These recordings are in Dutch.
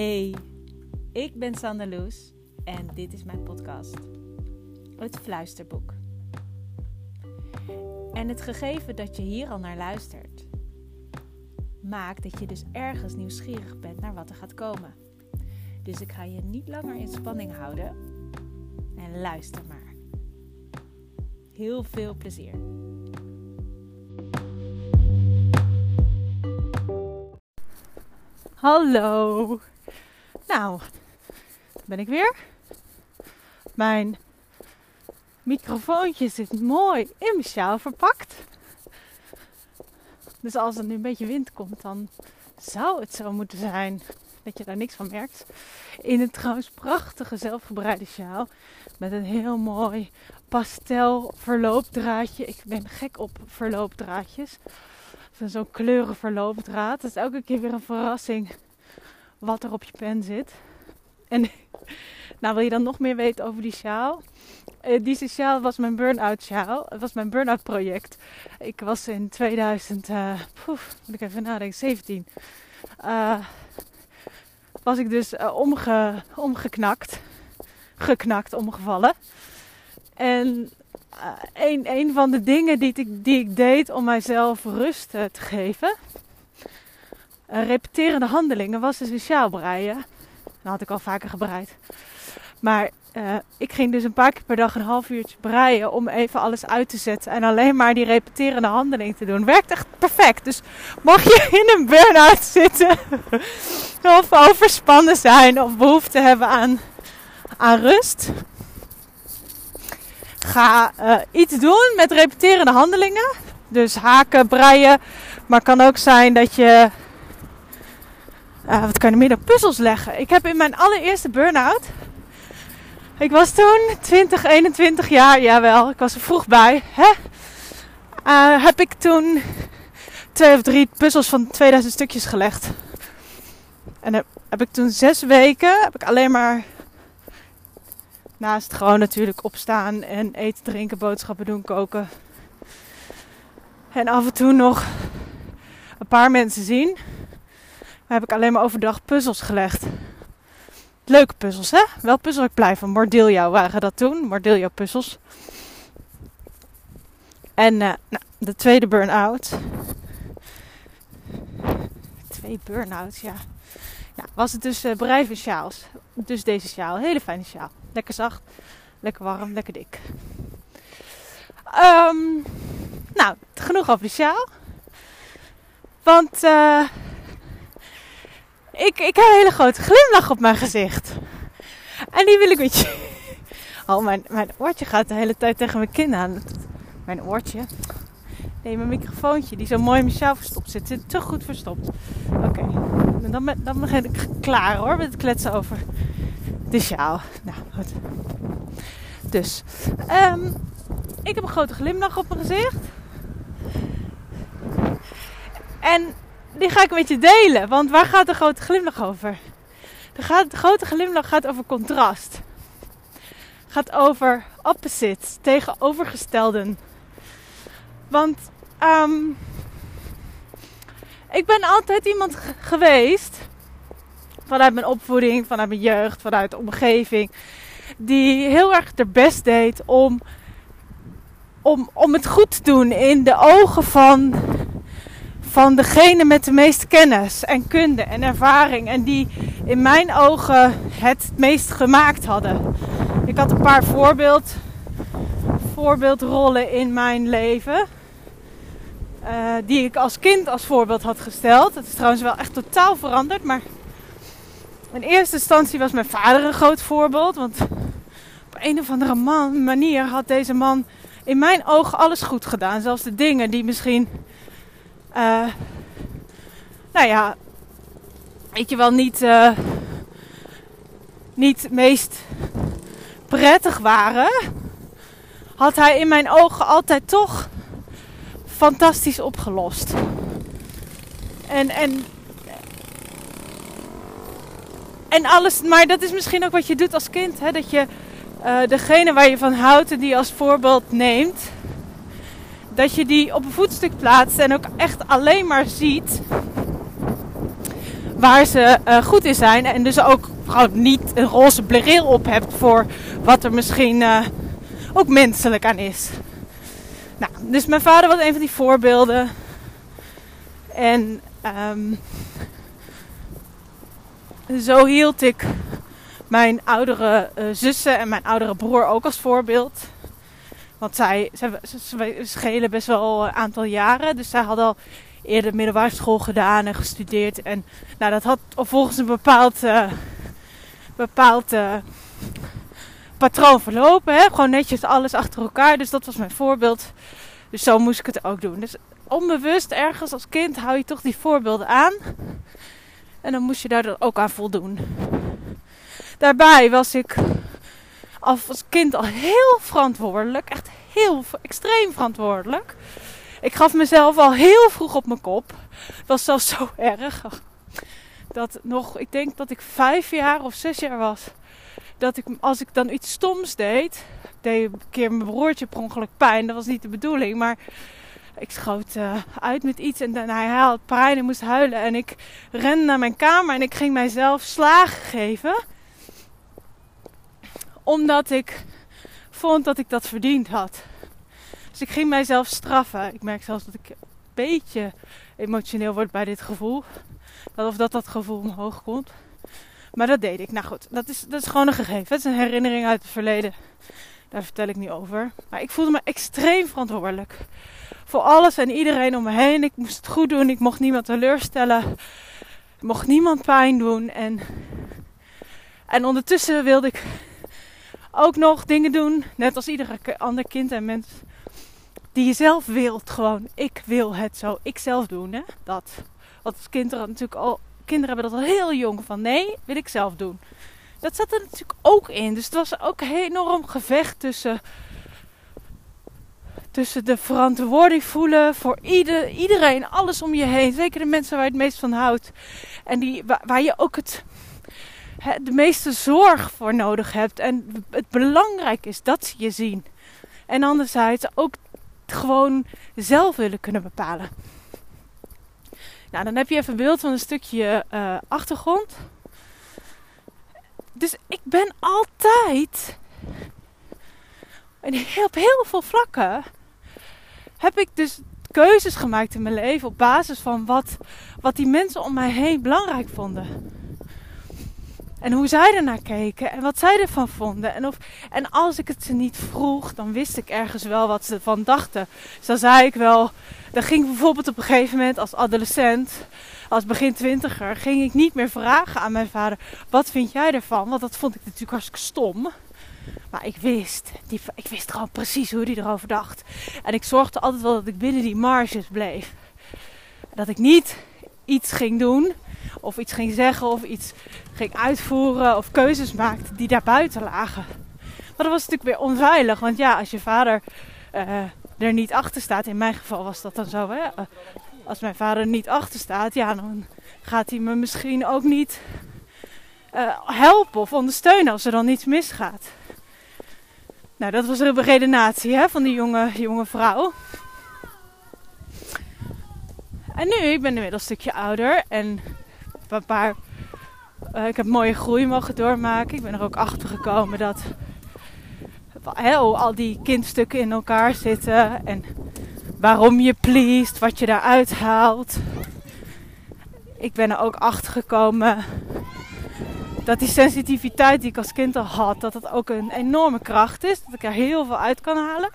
Hey, ik ben Sander Loes en dit is mijn podcast, Het Fluisterboek. En het gegeven dat je hier al naar luistert, maakt dat je dus ergens nieuwsgierig bent naar wat er gaat komen. Dus ik ga je niet langer in spanning houden en luister maar. Heel veel plezier. Hallo. Nou, ben ik weer. Mijn microfoontje zit mooi in mijn sjaal verpakt. Dus als er nu een beetje wind komt, dan zou het zo moeten zijn dat je daar niks van merkt. In een trouwens prachtige zelfgebreide sjaal. Met een heel mooi pastel verloopdraadje. Ik ben gek op verloopdraadjes. Zo'n kleuren verloopdraad. Dat is elke keer weer een verrassing wat er op je pen zit. En nou, wil je dan nog meer weten over die sjaal? Uh, die sjaal was mijn burn-out sjaal. Het was mijn burn-out project. Ik was in 2000, uh, poef, moet ik even nadenken, 17. Uh, was ik dus omge, omgeknakt. Geknakt, omgevallen. En een, een van de dingen die ik, die ik deed om mijzelf rust te geven. Repeterende handelingen was dus een breien. Dat had ik al vaker gebreid. Maar uh, ik ging dus een paar keer per dag een half uurtje breien om even alles uit te zetten. En alleen maar die repeterende handeling te doen. Werkt echt perfect. Dus mag je in een burn-out zitten. of overspannen zijn. Of behoefte hebben aan, aan rust. Ga uh, iets doen met repeterende handelingen. Dus haken, breien. Maar kan ook zijn dat je... Uh, wat kan je meer dan puzzels leggen? Ik heb in mijn allereerste burn-out ik was toen 20, 21 jaar, jawel, ik was er vroeg bij. Hè? Uh, heb ik toen twee of drie puzzels van 2000 stukjes gelegd. En heb, heb ik toen zes weken, heb ik alleen maar naast gewoon natuurlijk opstaan en eten, drinken, boodschappen doen, koken. En af en toe nog een paar mensen zien. Heb ik alleen maar overdag puzzels gelegd. Leuke puzzels, hè? Wel puzzels ik blijf van Mordilio waren dat toen. Mordilio puzzels. En uh, nou, de tweede burn-out. Twee burn-outs, ja. ja. Was het dus uh, sjaals. Dus deze sjaal. Hele fijne sjaal. Lekker zacht. Lekker warm. Lekker dik. Um, nou, genoeg over de sjaal. Want... Uh, ik, ik heb een hele grote glimlach op mijn gezicht. En die wil ik met je. Oh, mijn, mijn oortje gaat de hele tijd tegen mijn kin aan. Mijn oortje. Nee, mijn microfoontje die zo mooi in mezelf verstopt zit. Zit te goed verstopt. Oké. Okay. Dan, dan begin ik klaar hoor met het kletsen over de sjaal. Nou, goed. Dus. Um, ik heb een grote glimlach op mijn gezicht. En die ga ik met je delen. Want waar gaat de grote glimlach over? De, grote glimlach gaat over contrast. Gaat over opposites, tegenovergestelden. Want um, ik ben altijd iemand geweest, vanuit mijn opvoeding, vanuit mijn jeugd, vanuit de omgeving, die heel erg haar best deed om, om, om het goed te doen in de ogen van van degene met de meeste kennis en kunde en ervaring. En die in mijn ogen het meest gemaakt hadden. Ik had een paar voorbeeld, voorbeeldrollen in mijn leven. Uh, die ik als kind als voorbeeld had gesteld. Het is trouwens wel echt totaal veranderd. Maar in eerste instantie was mijn vader een groot voorbeeld. Want op een of andere man, manier had deze man in mijn ogen alles goed gedaan. Zelfs de dingen die misschien uh, nou ja, weet je wel, niet, uh, niet meest prettig waren, had hij in mijn ogen altijd toch fantastisch opgelost. En, en, en alles, maar dat is misschien ook wat je doet als kind, hè? dat je uh, degene waar je van houdt en die als voorbeeld neemt dat je die op een voetstuk plaatst en ook echt alleen maar ziet waar ze uh, goed in zijn. En dus ook gewoon niet een roze bril op hebt voor wat er misschien uh, ook menselijk aan is. Nou, dus mijn vader was een van die voorbeelden. En um, zo hield ik mijn oudere uh, zussen en mijn oudere broer ook als voorbeeld. Want zij, ze schelen best wel een aantal jaren. Dus zij hadden al eerder middelbare school gedaan en gestudeerd. En nou, dat had volgens een bepaald, uh, bepaald uh, patroon verlopen. Hè? Gewoon netjes alles achter elkaar. Dus dat was mijn voorbeeld. Dus zo moest ik het ook doen. Dus onbewust ergens als kind hou je toch die voorbeelden aan. En dan moest je daar ook aan voldoen. Daarbij was ik als kind al heel verantwoordelijk. Echt heel extreem verantwoordelijk. Ik gaf mezelf al heel vroeg op mijn kop. Het was zelfs zo erg. Dat nog, ik denk dat ik vijf jaar of zes jaar was. Dat ik, als ik dan iets stoms deed. deed een keer mijn broertje per ongeluk pijn. Dat was niet de bedoeling. Maar ik schoot uh, uit met iets. En dan hij had pijn en moest huilen. En ik rende naar mijn kamer en ik ging mijzelf slagen geven. Omdat ik vond dat ik dat verdiend had. Dus ik ging mijzelf straffen. Ik merk zelfs dat ik een beetje emotioneel word bij dit gevoel. Of dat dat gevoel omhoog komt. Maar dat deed ik. Nou goed, dat is, dat is gewoon een gegeven. Het is een herinnering uit het verleden. Daar vertel ik niet over. Maar ik voelde me extreem verantwoordelijk. Voor alles en iedereen om me heen. Ik moest het goed doen. Ik mocht niemand teleurstellen. Ik mocht niemand pijn doen. En, en ondertussen wilde ik ook nog dingen doen. Net als ieder ander kind en mens die je zelf wilt. Gewoon, ik wil het zo. Ik zelf doen. Hè? Dat. Want kinderen natuurlijk al. Kinderen hebben dat al heel jong van nee, wil ik zelf doen. Dat zat er natuurlijk ook in. Dus het was ook een enorm gevecht tussen. Tussen de verantwoording voelen voor ieder, iedereen, alles om je heen. Zeker de mensen waar je het meest van houdt. En die, waar je ook het, de meeste zorg voor nodig hebt. En het belangrijk is dat ze je zien. En anderzijds ook gewoon zelf willen kunnen bepalen. Nou, dan heb je even een beeld van een stukje uh, achtergrond. Dus ik ben altijd, op heel veel vlakken, heb ik dus keuzes gemaakt in mijn leven op basis van wat, wat die mensen om mij heen belangrijk vonden. En hoe zij ernaar keken en wat zij ervan vonden. En, of, en als ik het ze niet vroeg, dan wist ik ergens wel wat ze ervan dachten. Dus dan zei ik wel. Dan ging bijvoorbeeld op een gegeven moment als adolescent, als begin twintiger, ging ik niet meer vragen aan mijn vader: wat vind jij ervan? Want dat vond ik natuurlijk hartstikke stom. Maar ik wist, die, ik wist gewoon precies hoe hij erover dacht. En ik zorgde altijd wel dat ik binnen die marges bleef. Dat ik niet iets ging doen of iets ging zeggen of iets ging uitvoeren of keuzes maakte die daar buiten lagen. Maar dat was natuurlijk weer onveilig. Want ja, als je vader uh, er niet achter staat, in mijn geval was dat dan zo. Hè? Uh, als mijn vader er niet achter staat, ja, dan gaat hij me misschien ook niet uh, helpen of ondersteunen als er dan iets misgaat. Nou, dat was een redenatie hè, van die jonge, jonge vrouw. En nu, ik ben inmiddels een stukje ouder en een paar. Uh, ik heb mooie groei mogen doormaken. Ik ben er ook achter gekomen dat he, al die kindstukken in elkaar zitten en waarom je pleest, wat je daaruit haalt. Ik ben er ook achter gekomen dat die sensitiviteit die ik als kind al had, dat dat ook een enorme kracht is. Dat ik er heel veel uit kan halen.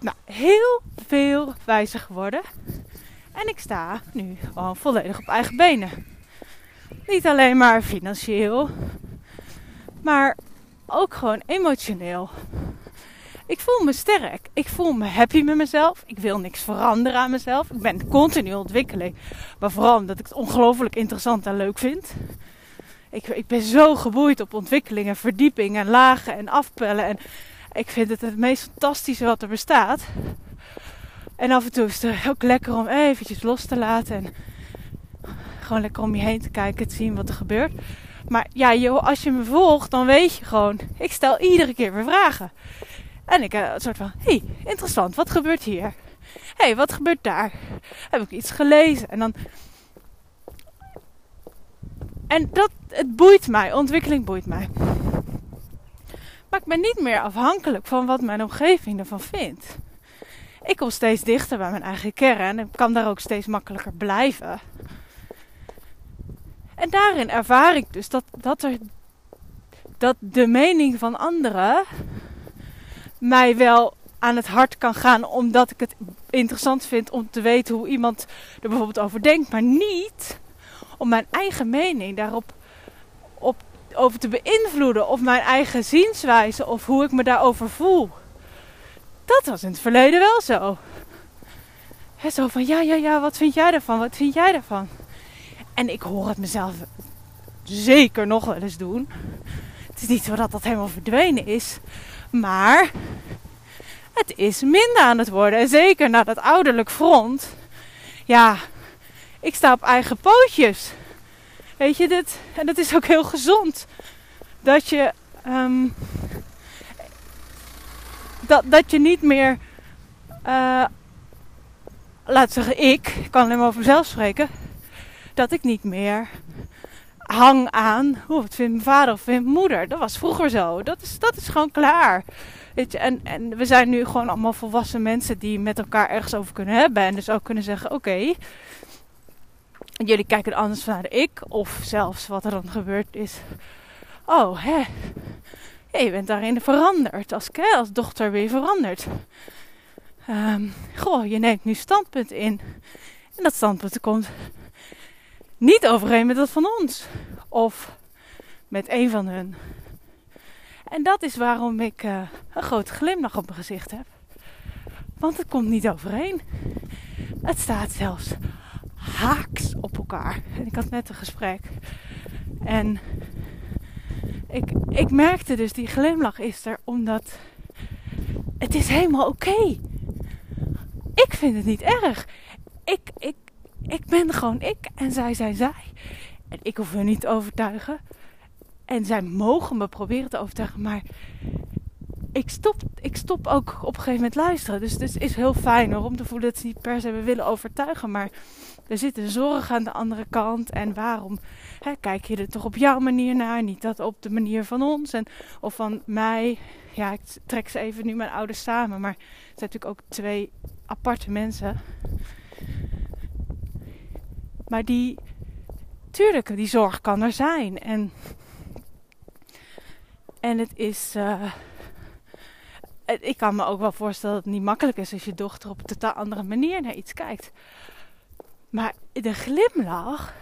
Nou, heel veel wijzer geworden. En ik sta nu gewoon volledig op eigen benen. Niet alleen maar financieel, maar ook gewoon emotioneel. Ik voel me sterk. Ik voel me happy met mezelf. Ik wil niks veranderen aan mezelf. Ik ben continu ontwikkeling. Maar vooral omdat ik het ongelooflijk interessant en leuk vind. Ik, ik ben zo geboeid op ontwikkeling en verdieping en lagen en afpellen. En ik vind het het meest fantastische wat er bestaat. En af en toe is het ook lekker om eventjes los te laten. En gewoon lekker om je heen te kijken, te zien wat er gebeurt. Maar ja, joh, als je me volgt, dan weet je gewoon, ik stel iedere keer weer vragen. En ik een soort van, hey, interessant, wat gebeurt hier? Hey, wat gebeurt daar? Heb ik iets gelezen? En dan En dat, het boeit mij, ontwikkeling boeit mij. Maar ik ben niet meer afhankelijk van wat mijn omgeving ervan vindt. Ik kom steeds dichter bij mijn eigen kern en kan daar ook steeds makkelijker blijven. En daarin ervaar ik dus dat, dat, er, dat de mening van anderen mij wel aan het hart kan gaan, omdat ik het interessant vind om te weten hoe iemand er bijvoorbeeld over denkt, maar niet om mijn eigen mening daarop op, over te beïnvloeden of mijn eigen zienswijze of hoe ik me daarover voel. Dat was in het verleden wel zo. He, zo van ja, ja, ja, wat vind jij ervan? Wat vind jij ervan? En ik hoor het mezelf zeker nog wel eens doen. Het is niet zo dat dat helemaal verdwenen is. Maar het is minder aan het worden. En zeker na dat ouderlijk front. Ja, ik sta op eigen pootjes. Weet je, dit, en dat is ook heel gezond. Dat je, um, dat, dat je niet meer, uh, laat zeggen ik, ik kan alleen maar over mezelf spreken. Dat ik niet meer hang aan, hoe wat vindt mijn vader of vindt mijn moeder. Dat was vroeger zo. Dat is, dat is gewoon klaar. En, en we zijn nu gewoon allemaal volwassen mensen die met elkaar ergens over kunnen hebben. En dus ook kunnen zeggen: oké, jullie kijken er anders naar ik. Of zelfs wat er dan gebeurd is. Oh, hè. je bent daarin veranderd. Als, als dochter weer veranderd. Um, goh, je neemt nu standpunt in. En dat standpunt komt niet overeen met dat van ons. Of met een van hun. En dat is waarom ik uh, een grote glimlach op mijn gezicht heb. Want het komt niet overeen. Het staat zelfs haaks op elkaar. En ik had net een gesprek. En ik, ik merkte dus, die glimlach is er omdat het is helemaal oké. Ik vind het niet erg. Ik, ik, ik ben gewoon ik en zij zijn zij. En ik hoef hun niet te overtuigen. En zij mogen me proberen te overtuigen, maar ik stop, ik stop ook op een gegeven moment luisteren. Dus het is heel fijn hoor, om te voelen dat ze niet per se willen overtuigen. Maar er zit een zorg aan de andere kant. En waarom hè, kijk je er toch op jouw manier naar? Niet dat op de manier van ons en, of van mij. Ja, ik trek ze even nu mijn ouders samen. Maar het zijn natuurlijk ook twee aparte mensen. Maar die, tuurlijk, die zorg kan er zijn. En en het is. Uh, ik kan me ook wel voorstellen dat het niet makkelijk is als je dochter op een totaal andere manier naar iets kijkt. Maar de glimlach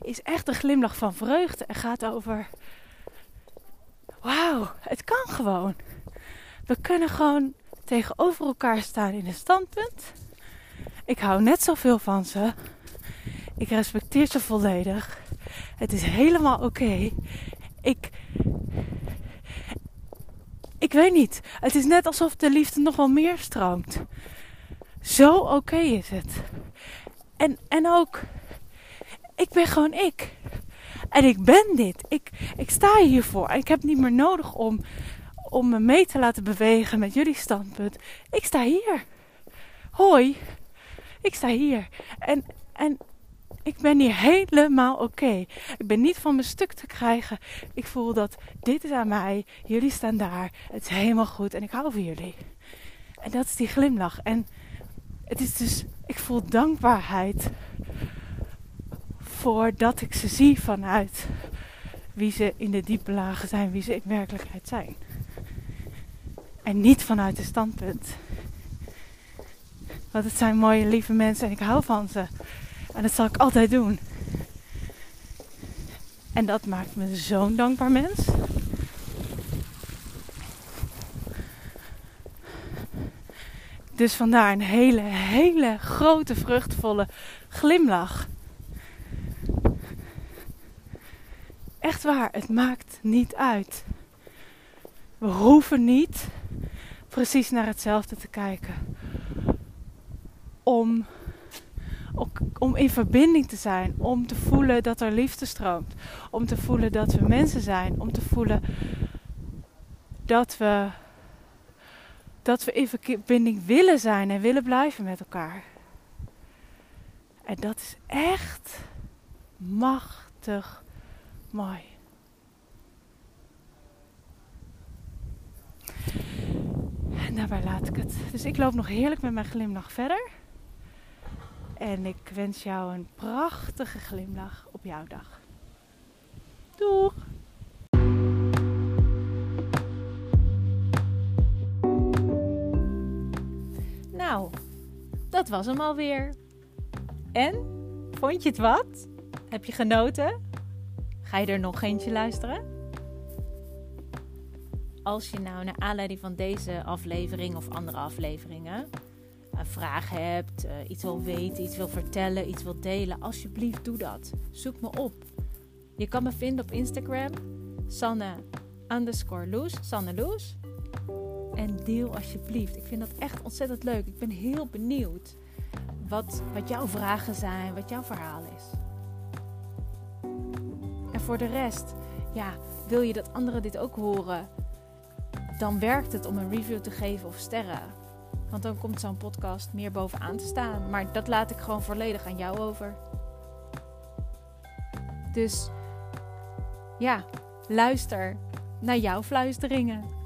is echt een glimlach van vreugde en gaat over. Wauw, het kan gewoon. We kunnen gewoon tegenover elkaar staan in een standpunt. Ik hou net zoveel van ze. Ik respecteer ze volledig. Het is helemaal oké. Ik ik weet niet. Het is net alsof de liefde nog wel meer stroomt. Zo oké is het. En, en ook, ik ben gewoon ik. En ik ben dit. Ik, ik sta hiervoor. En ik heb niet meer nodig om, om me mee te laten bewegen met jullie standpunt. Ik sta hier. Hoi. Ik sta hier. En, en ik ben hier helemaal oké. Ik ben niet van mijn stuk te krijgen. Ik voel dat dit is aan mij. Jullie staan daar. Het is helemaal goed en ik hou van jullie. En dat is die glimlach. En het is dus, ik voel dankbaarheid voor dat ik ze zie vanuit wie ze in de diepe lagen zijn, wie ze in werkelijkheid zijn. En niet vanuit het standpunt. Want het zijn mooie, lieve mensen en ik hou van ze. En dat zal ik altijd doen. En dat maakt me zo'n dankbaar mens. Dus vandaar een hele, hele grote, vruchtvolle glimlach. Echt waar, het maakt niet uit. We hoeven niet precies naar hetzelfde te kijken. Om om in verbinding te zijn, om te voelen dat er liefde stroomt, om te voelen dat we mensen zijn, om te voelen dat we, dat we in verbinding willen zijn en willen blijven met elkaar. En dat is echt machtig. mooi. En daarbij laat ik het. Dus ik loop nog heerlijk met mijn glimlach verder. En ik wens jou een prachtige glimlach op jouw dag. Doeg! Nou, dat was hem alweer. En? Vond je het wat? Heb je genoten? Ga je er nog eentje luisteren? Als je nou naar aanleiding van deze aflevering of andere afleveringen een vraag hebt, eh, iets wil weten, iets wil vertellen, iets wil delen, alsjeblieft doe dat. Zoek me op. Je kan me vinden op Instagram, Sanne underscore Loes, Sanne Loes. En deel alsjeblieft. Ik vind dat echt ontzettend leuk. Ik ben heel benieuwd wat, wat jouw vragen zijn, wat jouw verhaal is. En voor de rest, ja, wil je dat anderen dit ook horen? Dan werkt het om een review te geven of sterren. Want dan komt zo'n podcast meer bovenaan te staan. Maar dat laat ik gewoon volledig aan jou over. Dus ja, luister naar jouw fluisteringen.